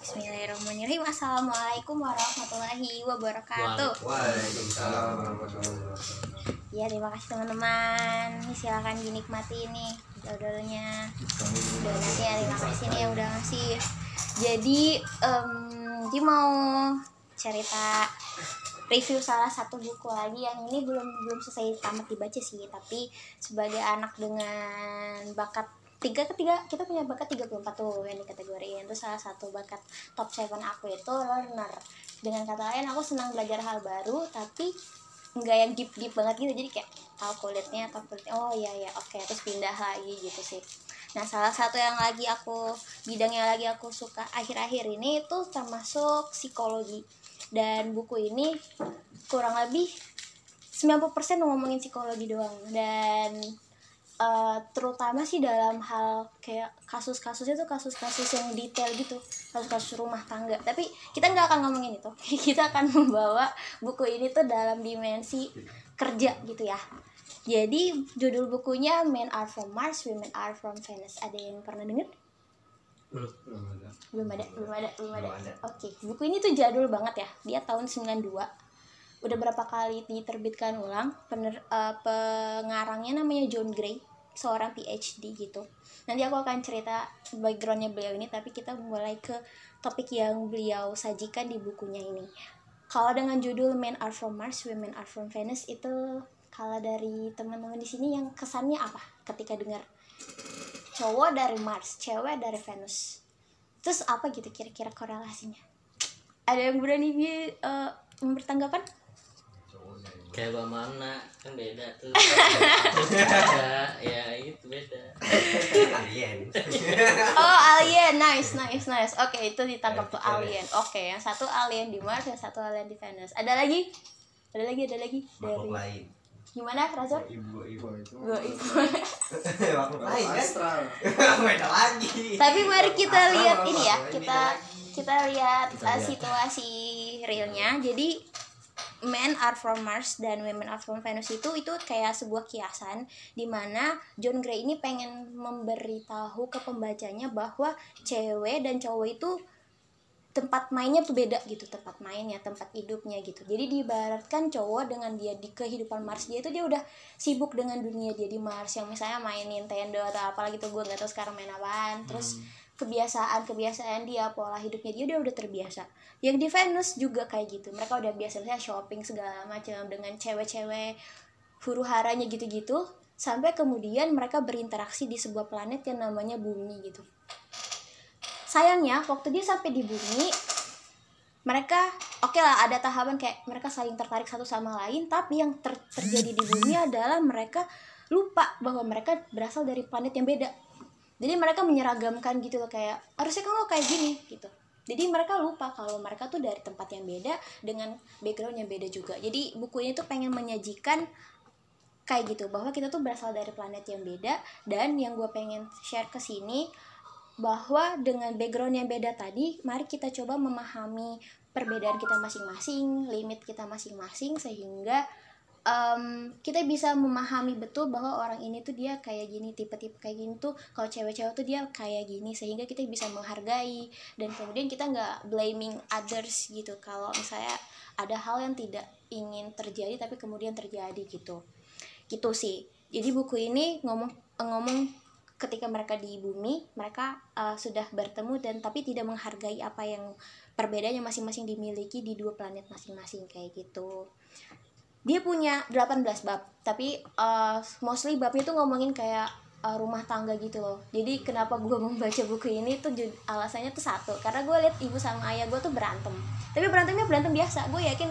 Bismillahirrahmanirrahim. Assalamualaikum warahmatullahi wabarakatuh. Waalaikumsalam warahmatullahi wabarakatuh. Ya terima kasih teman-teman. Nih, Silakan dinikmati nih Dodolnya Udah nanti ya terima kasih nih yang udah ngasih. Jadi em, Dia mau cerita review salah satu buku lagi yang ini belum belum selesai tamat dibaca sih. Tapi sebagai anak dengan bakat tiga ketiga kita punya bakat 34 tuh yang dikategoriin. Itu salah satu bakat top 7 aku itu learner. Dengan kata lain aku senang belajar hal baru tapi nggak yang deep deep banget gitu. Jadi kayak tahu kulitnya tahu kulitnya. Oh iya ya oke terus pindah lagi gitu sih. Nah salah satu yang lagi aku bidang yang lagi aku suka akhir-akhir ini itu termasuk psikologi. Dan buku ini kurang lebih 90% ngomongin psikologi doang. Dan eh, terutama sih dalam hal kayak kasus-kasusnya tuh kasus-kasus yang detail gitu kasus-kasus rumah tangga tapi kita nggak akan ngomongin itu kita akan membawa buku ini tuh dalam dimensi kerja gitu ya jadi judul bukunya Men Are From Mars, Women Are From Venus. Ada yang pernah denger? Belum ada. Belum ada, belum ada, belum ada. Belum ada. Oke, buku ini tuh jadul banget ya. Dia tahun 92. Udah berapa kali diterbitkan ulang. Pener, eh, pengarangnya namanya John Gray, seorang PhD gitu. Nanti aku akan cerita backgroundnya beliau ini, tapi kita mulai ke topik yang beliau sajikan di bukunya ini. Kalau dengan judul Men Are From Mars, Women Are From Venus itu kalau dari teman-teman di sini yang kesannya apa ketika dengar cowok dari Mars, cewek dari Venus. Terus apa gitu kira-kira korelasinya? Ada yang berani bi eh, mempertanggapan? Kayak bang mana kan beda tuh beda ya itu beda Alien. Oh alien, nice, nice, nice. Oke itu ditangkap tuh alien. Oke yang satu alien di Mars, yang satu alien di Venus. Ada lagi? Ada lagi, ada lagi Makhluk dari lain. gimana Razor? ibu ibu itu ibu. Makhluk lain kan? astral Beda lagi. Tapi mari kita lihat ini ya, kita kita lihat lihat. situasi realnya. Jadi Men Are From Mars dan Women Are From Venus itu itu kayak sebuah kiasan di mana John Gray ini pengen memberitahu ke pembacanya bahwa cewek dan cowok itu tempat mainnya tuh beda gitu tempat mainnya tempat hidupnya gitu. Jadi diibaratkan cowok dengan dia di kehidupan Mars dia itu dia udah sibuk dengan dunia dia di Mars. Yang misalnya main Nintendo atau apalagi tuh gue nggak tahu sekarang main apaan. Terus kebiasaan kebiasaan dia pola hidupnya dia udah terbiasa. Yang di Venus juga kayak gitu. Mereka udah biasa misalnya shopping segala macam dengan cewek-cewek huru haranya gitu-gitu sampai kemudian mereka berinteraksi di sebuah planet yang namanya bumi gitu. Sayangnya waktu dia sampai di bumi mereka oke lah ada tahapan kayak mereka saling tertarik satu sama lain tapi yang ter- terjadi di bumi adalah mereka lupa bahwa mereka berasal dari planet yang beda jadi mereka menyeragamkan gitu loh kayak harusnya kamu kayak gini gitu. Jadi mereka lupa kalau mereka tuh dari tempat yang beda dengan background yang beda juga. Jadi buku ini tuh pengen menyajikan kayak gitu bahwa kita tuh berasal dari planet yang beda dan yang gue pengen share ke sini bahwa dengan background yang beda tadi mari kita coba memahami perbedaan kita masing-masing limit kita masing-masing sehingga em, kita bisa memahami betul bahwa orang ini tuh dia kayak gini tipe-tipe kayak gini tuh kalau cewek-cewek tuh dia kayak gini sehingga kita bisa menghargai. Dan kemudian kita nggak blaming others gitu kalau misalnya ada hal yang tidak ingin terjadi tapi kemudian terjadi gitu. Gitu sih. Jadi buku ini ngomong ngomong ketika mereka di bumi mereka uh, sudah bertemu dan tapi tidak menghargai apa yang perbedaan yang masing-masing dimiliki di dua planet masing-masing kayak gitu dia punya 18 bab tapi uh, mostly babnya tuh ngomongin kayak uh, rumah tangga gitu loh. Jadi kenapa gue membaca buku ini tuh alasannya tuh satu karena gue lihat ibu sama ayah gue tuh berantem. Tapi berantemnya berantem biasa gue yakin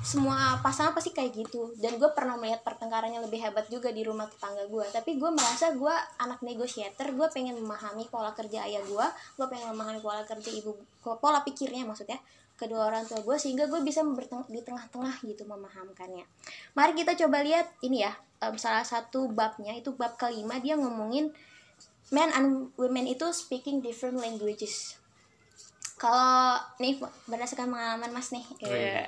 semua pasangan pasti kayak gitu. Dan gue pernah melihat pertengkarannya lebih hebat juga di rumah tetangga gue tapi gue merasa gue anak negotiator gue pengen memahami pola kerja ayah gue gue pengen memahami pola kerja ibu pola pikirnya maksudnya kedua orang tua gue sehingga gue bisa berteng- di tengah-tengah gitu memahamkannya. Mari kita coba lihat ini ya em, salah satu babnya itu bab kelima dia ngomongin men and women itu speaking different languages. Kalau nih berdasarkan pengalaman mas nih iya.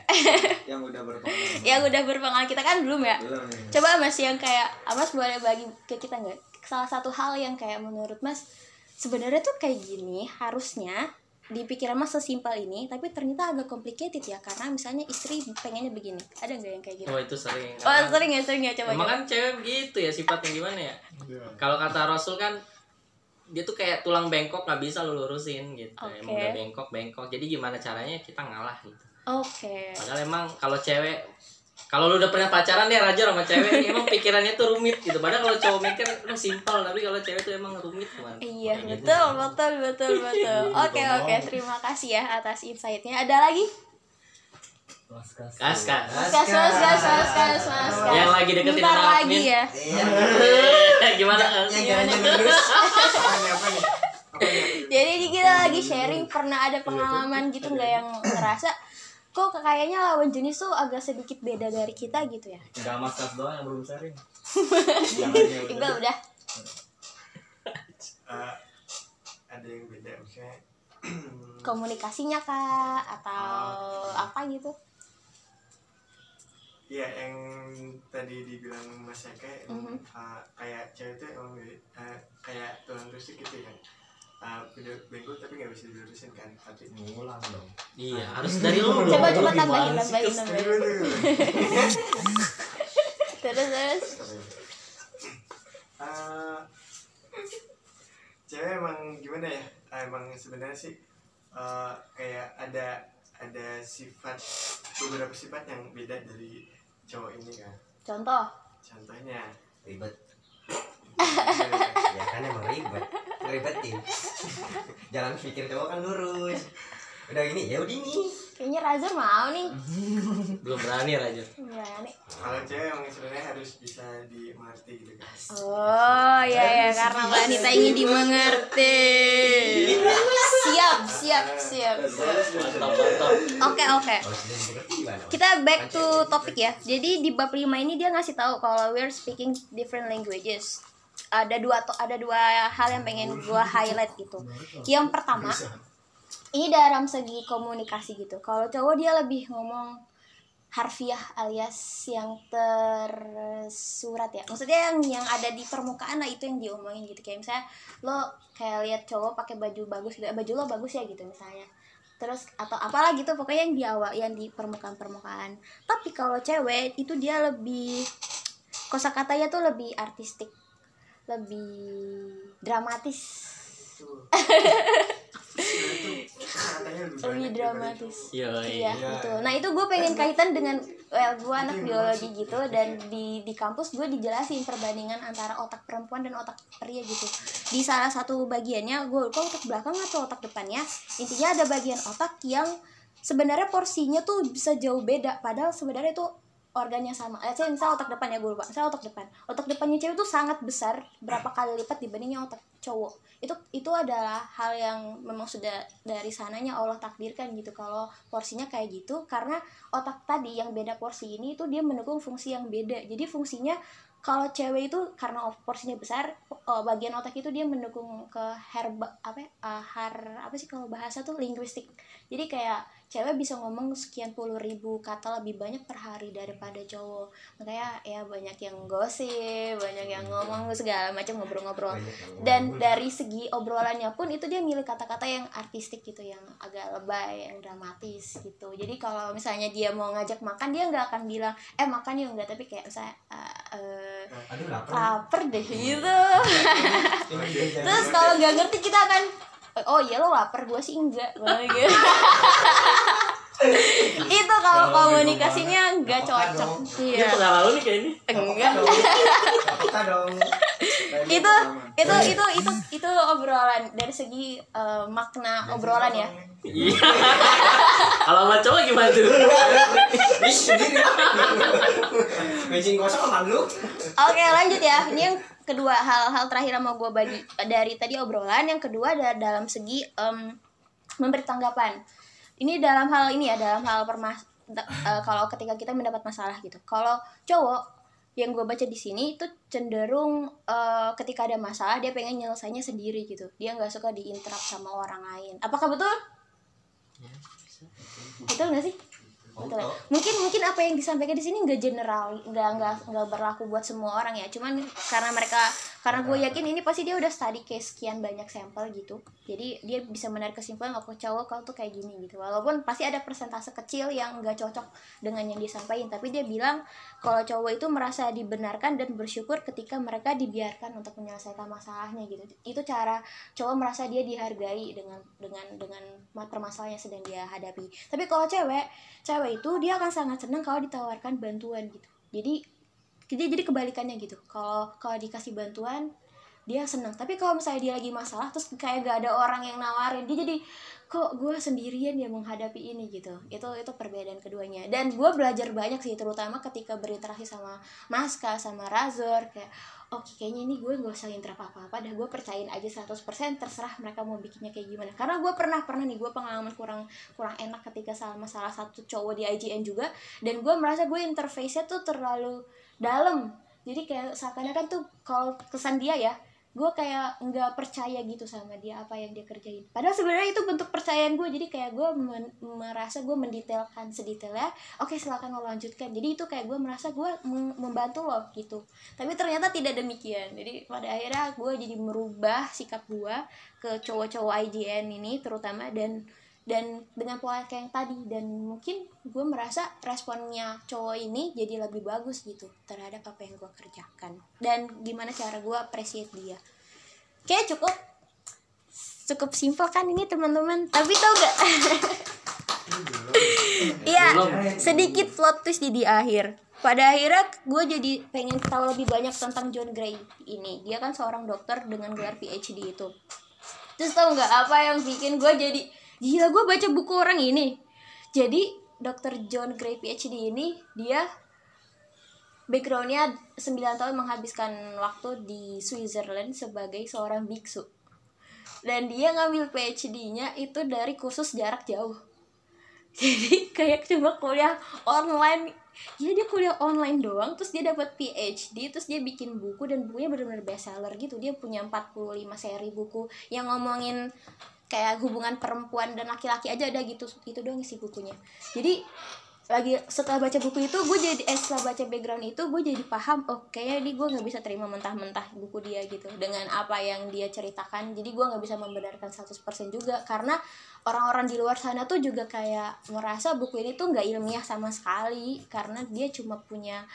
yang udah berpengalaman. Yang udah berpengalaman. Kita kan belum ya? Belum ya coba mas yang kayak ah, mas boleh bagi ke kita nggak? Salah satu hal yang kayak menurut mas sebenarnya tuh kayak gini harusnya di pikiran mas sesimpel ini tapi ternyata agak complicated ya karena misalnya istri pengennya begini. Ada nggak yang kayak gitu? Oh itu sering. Oh sering ya sering ya coba emang kan cewek gitu ya sifatnya gimana ya? Iya. kalau kata Rasul kan dia tuh kayak tulang bengkok nggak bisa lu lurusin gitu. Oke. emang udah bengkok bengkok. Jadi gimana caranya kita ngalah gitu. Oke. Padahal emang kalau cewek kalau lu udah pernah pacaran ya Raja sama cewek emang pikirannya tuh rumit gitu padahal kalau cowok mikir lu simpel tapi kalau cewek tuh emang rumit man Iya gitu. betul betul betul betul. Oke oke terima kasih ya atas insightnya. Ada lagi? kas kas gas gas gas gas gas gas. Yang lagi deketin Bentar lagi admin. ya. Iya. gimana Yang Kas? jalannya lurus. Apa nih? Apa? Jadi ini kita lagi sharing pernah ada pengalaman gitu nggak yang ngerasa kok kayaknya lawan jenis tuh agak sedikit beda dari kita gitu ya. Enggak mas kas doang yang belum sharing. Iqbal udah. Eh, ada yang beda maksudnya Komunikasinya kak atau apa gitu? Iya yang tadi dibilang Mas Eka emang, Mhm. eh, kayak cewek itu emang eh, kayak tulang rusuk gitu kan uh, udah bengkok tapi nggak bisa dilurusin kan tapi Ngulang dong. Iya, harus dari lu. Coba coba tambahin tambahin tambahin. Terus terus. Eh, cewek emang gimana ya Ah, emang sebenarnya sih eh, kayak ada ada sifat beberapa sifat yang beda dari cowok ini kan Contoh. contohnya Ribet. Ya kan emang ribet. Ribetin. Jalan pikir cowok kan lurus. Udah gini, ya udah ini. Kayaknya Razer mau nih. Belum berani Raja. Berani. kalau cewek emang sebenarnya harus bisa dimengerti gitu kan Oh iya ya karena wanita ingin dimengerti. Siap siap siap. Mantap, mantap. Oke oke. Gimana? Kita back to topik ya. Jadi di bab 5 ini dia ngasih tahu kalau we're speaking different languages. Ada dua ada dua hal yang pengen gua highlight gitu. Yang pertama, ini dalam segi komunikasi gitu. Kalau cowok dia lebih ngomong harfiah alias yang tersurat ya. Maksudnya yang yang ada di permukaan lah itu yang diomongin gitu. Kayak misalnya lo kayak lihat cowok pakai baju bagus gitu, "Eh, baju lo bagus ya gitu misalnya. Terus atau apalah gitu pokoknya yang di awal yang di permukaan-permukaan. Tapi kalau cewek itu dia lebih kosakatanya tuh lebih artistik, lebih dramatis. lebih dramatis. Iya, iya iya. betul. Nah itu gue pengen kaitan dengan well gue anak biologi gitu dan di di kampus gue dijelasin perbandingan antara otak perempuan dan otak pria gitu. Di salah satu bagiannya gue lupa otak belakang atau otak depannya intinya ada bagian otak yang sebenarnya porsinya tuh bisa jauh beda. Padahal sebenarnya itu organnya sama. Eh, saya misal otak depan ya gue lupa. Saya otak depan. Otak depannya cewek tuh sangat besar, berapa kali lipat dibandingnya otak cowok. Itu itu adalah hal yang memang sudah dari sananya Allah takdirkan gitu kalau porsinya kayak gitu karena otak tadi yang beda porsi ini itu dia mendukung fungsi yang beda. Jadi fungsinya kalau cewek itu karena porsinya besar, oh, bagian otak itu dia mendukung ke herba apa ya, eh, har apa sih kalau bahasa tuh linguistik. Jadi kayak cewek bisa ngomong sekian puluh ribu kata lebih banyak per hari daripada cowok. Makanya ya banyak yang gosip banyak yang ngomong segala macam ngobrol-ngobrol. Dan dari segi obrolannya pun itu dia milih kata-kata yang artistik gitu yang agak lebay yang dramatis gitu. Jadi kalau misalnya dia mau ngajak makan dia nggak akan bilang eh makan yuk. Nggak tapi kayak misalnya "Ah, eh, Aduh lapar. lapar deh gitu. Terus terus kalau nggak ngerti kita akan oh iya lo lapar. Gue sih enggak. Gua gitu. itu kalau komunikasinya nggak cocok. Ini iya. Pengalaman lu nih kayak ini. enggak. Itu itu itu itu itu obrolan dari segi eh, makna obrolan ya. Iya. Kalau sama cowok gimana tuh? Sendiri. Bensin kosong sama lu. Oke lanjut ya. Ini yang kedua hal-hal terakhir yang mau gue bagi Dari tadi obrolan Yang kedua ada dalam segi em, Memberi tanggapan. Ini dalam hal ini ya Dalam hal permas eh, Kalau ketika kita mendapat masalah gitu. Kalau cowok yang gue baca di sini itu cenderung eh, ketika ada masalah dia pengen nyelesainya sendiri gitu. Dia nggak suka diinterrupt sama orang lain. Apakah betul? Betul nggak sih Betul. Mungkin mungkin apa yang disampaikan di sini nggak general, nggak nggak nggak berlaku buat semua orang ya. Cuman karena mereka karena gue yakin ini pasti dia udah study case sekian banyak sampel gitu. Jadi dia bisa menarik kesimpulan oh cowok kau tuh kayak gini gitu. Walaupun pasti ada persentase kecil yang nggak cocok dengan yang disampaikan tapi dia bilang kalau cowok itu merasa dibenarkan dan bersyukur ketika mereka dibiarkan untuk menyelesaikan masalahnya gitu. Itu cara cowok merasa dia dihargai dengan dengan dengan ma- permasalahan yang sedang dia hadapi. Tapi kalau cewek cewek itu dia akan sangat senang kalau ditawarkan bantuan gitu. Jadi jadi jadi kebalikannya gitu. Kalau kalau dikasih bantuan dia senang. Tapi kalau misalnya dia lagi masalah terus kayak gak ada orang yang nawarin dia jadi kok gue sendirian ya menghadapi ini? Gitu. Itu itu perbedaan keduanya. Dan gue belajar banyak sih terutama ketika berinteraksi sama Maska sama Razor kayak oke kayaknya ini gue gak usah interaksi apa-apa dah gue percayain aja 100% terserah mereka mau bikinnya kayak gimana. Karena gue pernah pernah nih gue pengalaman kurang kurang enak ketika sama salah satu cowok di IGN juga dan gue merasa gue interface-nya tuh terlalu dalam. Jadi kayak seakan-akan tuh kalau kesan dia ya gue kayak nggak percaya gitu sama dia apa yang dia kerjain. Padahal sebenarnya itu bentuk percayaan gue jadi kayak gue merasa gue mendetailkan sedetailnya oke silakan lo lanjutkan. Jadi itu kayak gue merasa gue mem- membantu lo gitu. Tapi ternyata tidak demikian. Jadi pada akhirnya gue jadi merubah sikap gue ke cowok-cowok IGN ini terutama dan dan dengan pola kayak yang tadi dan mungkin gue merasa responnya cowok ini jadi lebih bagus gitu terhadap apa yang gue kerjakan. Dan gimana cara gue appreciate dia. Kayak cukup. Cukup simpel kan ini teman-teman? Tapi tau gak? Iya sedikit plot twist di di akhir. Pada akhirnya gue jadi pengen tahu lebih banyak tentang John Gray ini. Dia kan seorang dokter dengan gelar PhD itu. Terus tau nggak apa yang bikin gue jadi gila gue baca buku orang ini. Jadi dokter John Gray PhD ini dia backgroundnya 9 tahun menghabiskan waktu di Switzerland sebagai seorang biksu. Dan dia ngambil PhD-nya itu dari kursus jarak jauh. Jadi kayak cuma kuliah online. Ya dia kuliah online doang terus dia dapat PhD terus dia bikin buku dan bukunya benar-benar bestseller gitu. Dia punya 45 seri buku yang ngomongin kayak hubungan perempuan dan laki-laki aja ada gitu itu doang sih bukunya. Jadi lagi setelah baca buku itu gue jadi eh setelah baca background itu gue jadi paham oh kayaknya ini gue nggak bisa terima mentah-mentah buku dia gitu dengan apa yang dia ceritakan. Jadi gue nggak bisa membenarkan 100% juga karena orang-orang di luar sana tuh juga kayak merasa buku ini tuh nggak ilmiah sama sekali karena dia cuma punya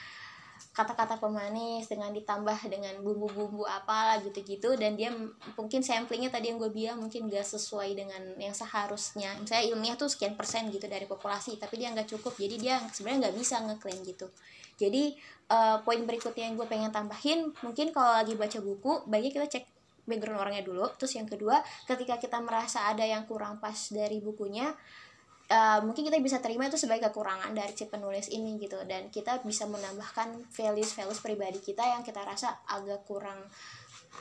kata-kata pemanis dengan ditambah dengan bumbu-bumbu apalah gitu-gitu. Dan dia mungkin samplingnya tadi yang gue bilang mungkin gak sesuai dengan yang seharusnya. Misalnya ilmiah tuh sekian persen gitu dari populasi tapi dia nggak cukup. Jadi dia sebenarnya nggak bisa ngeklaim gitu. Jadi eh, poin berikutnya yang gue pengen tambahin mungkin kalau lagi baca buku baiknya kita cek background orangnya dulu. Terus yang kedua ketika kita merasa ada yang kurang pas dari bukunya uh, mungkin kita bisa terima itu sebagai kekurangan dari si penulis ini gitu. Dan kita bisa menambahkan values values pribadi kita yang kita rasa agak kurang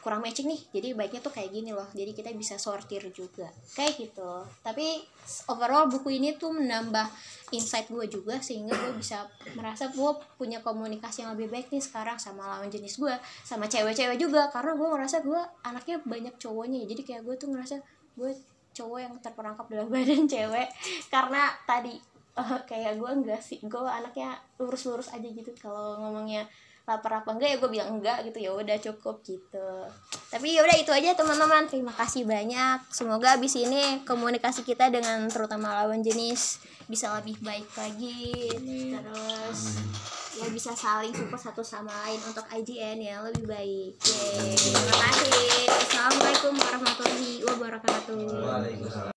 kurang matching nih. Jadi baiknya tuh kayak gini loh. Jadi kita bisa sortir juga. Kayak gitu. Tapi overall buku ini tuh menambah insight gue juga sehingga gue bisa merasa gue punya komunikasi yang lebih baik nih sekarang sama lawan jenis gue sama cewek-cewek juga. Karena gue ngerasa gue anaknya banyak cowoknya. Jadi kayak gue tuh ngerasa gue cowok yang terperangkap dalam badan cewek. Karena tadi eh, kayak gue enggak sih gue anaknya lurus-lurus aja gitu. Kalau ngomongnya lapar apa enggak ya gue bilang enggak gitu. Ya udah cukup gitu. Tapi ya udah itu aja teman-teman. Terima kasih banyak. Semoga abis ini komunikasi kita dengan terutama lawan jenis bisa lebih baik lagi. Terus ya bisa saling support satu sama lain untuk IGN yang lebih baik Yeay. terima kasih assalamualaikum warahmatullahi wabarakatuh Waalaikumsalam.